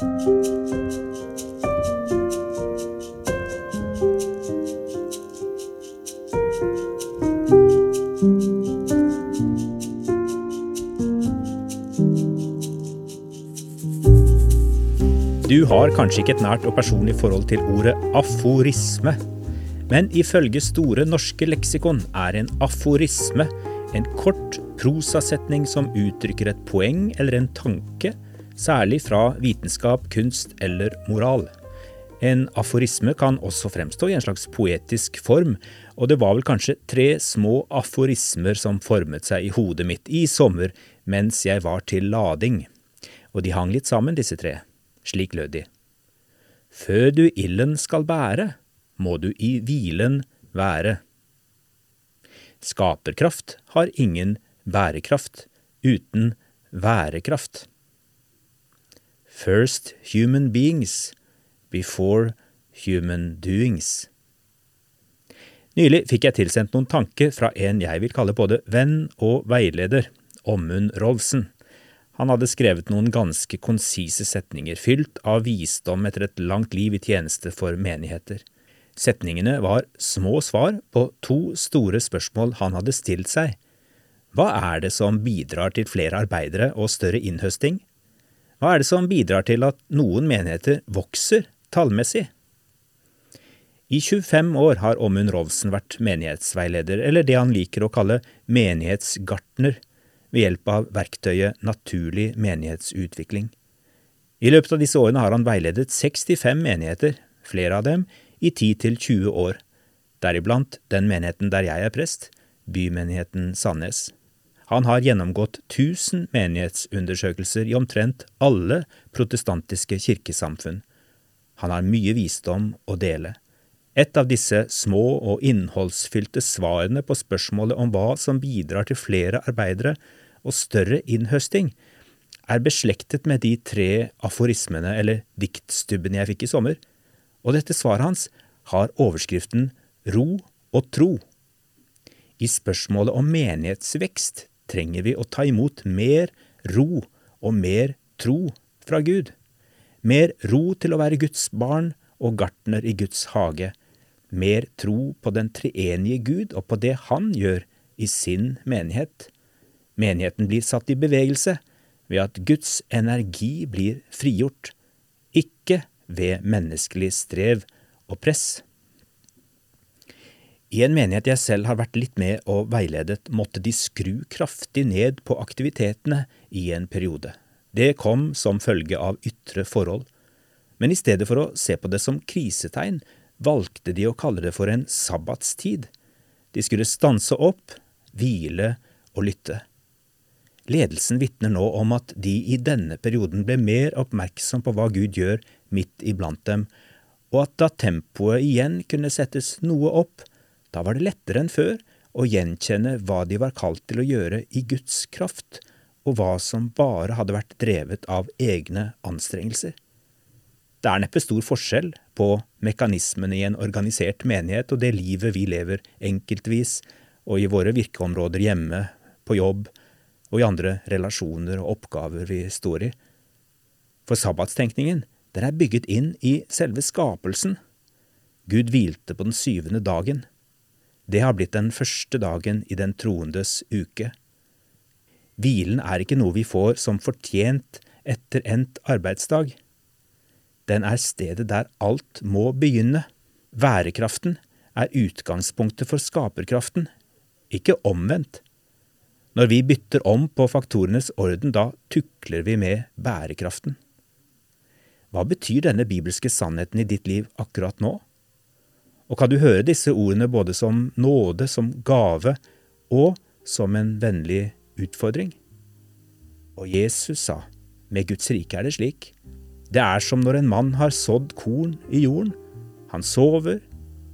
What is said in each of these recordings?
Du har kanskje ikke et nært og personlig forhold til ordet aforisme. Men ifølge Store norske leksikon er en aforisme en kort prosasetning som uttrykker et poeng eller en tanke, særlig fra vitenskap, kunst eller moral. En aforisme kan også fremstå i en slags poetisk form, og det var vel kanskje tre små aforismer som formet seg i hodet mitt i sommer mens jeg var til lading. Og de hang litt sammen, disse tre. Slik lød de. Før du ilden skal bære, må du i hvilen være. Skaperkraft har ingen bærekraft uten værekraft. First human beings before human doings. Nylig fikk jeg tilsendt noen tanker fra en jeg vil kalle både venn og veileder, Ommund Rolfsen. Han hadde skrevet noen ganske konsise setninger, fylt av visdom etter et langt liv i tjeneste for menigheter. Setningene var små svar på to store spørsmål han hadde stilt seg. Hva er det som bidrar til flere arbeidere og større innhøsting? Hva er det som bidrar til at noen menigheter vokser tallmessig? I 25 år har Åmund Rolfsen vært menighetsveileder, eller det han liker å kalle menighetsgartner ved hjelp av verktøyet naturlig menighetsutvikling. I løpet av disse årene har han veiledet 65 menigheter, flere av dem i 10–20 år, deriblant den menigheten der jeg er prest, bymenigheten Sandnes. Han har gjennomgått 1000 menighetsundersøkelser i omtrent alle protestantiske kirkesamfunn. Han har mye visdom å dele. Et av disse små og innholdsfylte svarene på spørsmålet om hva som bidrar til flere arbeidere og større innhøsting, er beslektet med de tre aforismene eller diktstubbene jeg fikk i sommer, og dette svaret hans har overskriften Ro og tro. I spørsmålet om menighetsvekst trenger vi å ta imot mer ro og mer tro fra Gud. Mer ro til å være Guds barn og gartner i Guds hage. Mer tro på den treenige Gud og på det Han gjør i sin menighet. Menigheten blir satt i bevegelse ved at Guds energi blir frigjort, ikke ved menneskelig strev og press. I en menighet jeg selv har vært litt med og veiledet, måtte de skru kraftig ned på aktivitetene i en periode. Det kom som følge av ytre forhold. Men i stedet for å se på det som krisetegn, valgte de å kalle det for en sabbatstid. De skulle stanse opp, hvile og lytte. Ledelsen vitner nå om at de i denne perioden ble mer oppmerksom på hva Gud gjør midt iblant dem, og at da tempoet igjen kunne settes noe opp, da var det lettere enn før å gjenkjenne hva de var kalt til å gjøre i Guds kraft, og hva som bare hadde vært drevet av egne anstrengelser. Det er neppe stor forskjell på mekanismene i en organisert menighet og det livet vi lever enkeltvis og i våre virkeområder hjemme, på jobb, og i andre relasjoner og oppgaver vi står i. For sabbatstenkningen, den er bygget inn i selve skapelsen. Gud hvilte på den syvende dagen. Det har blitt den første dagen i den troendes uke. Hvilen er ikke noe vi får som fortjent etter endt arbeidsdag. Den er stedet der alt må begynne. Værekraften er utgangspunktet for skaperkraften, ikke omvendt. Når vi bytter om på faktorenes orden, da tukler vi med bærekraften. Hva betyr denne bibelske sannheten i ditt liv akkurat nå? Og kan du høre disse ordene både som nåde, som gave og som en vennlig utfordring? Og Jesus sa, med Guds rike er det slik, det er som når en mann har sådd korn i jorden. Han sover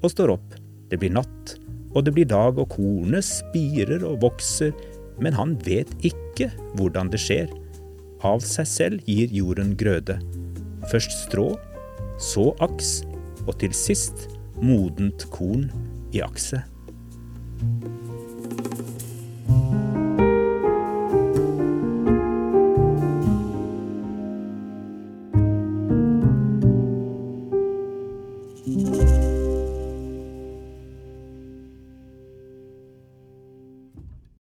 og står opp. Det blir natt, og det blir dag, og kornet spirer og vokser men han vet ikke hvordan det skjer. Av seg selv gir jorden grøde. Først strå, så aks, og til sist modent korn i akset.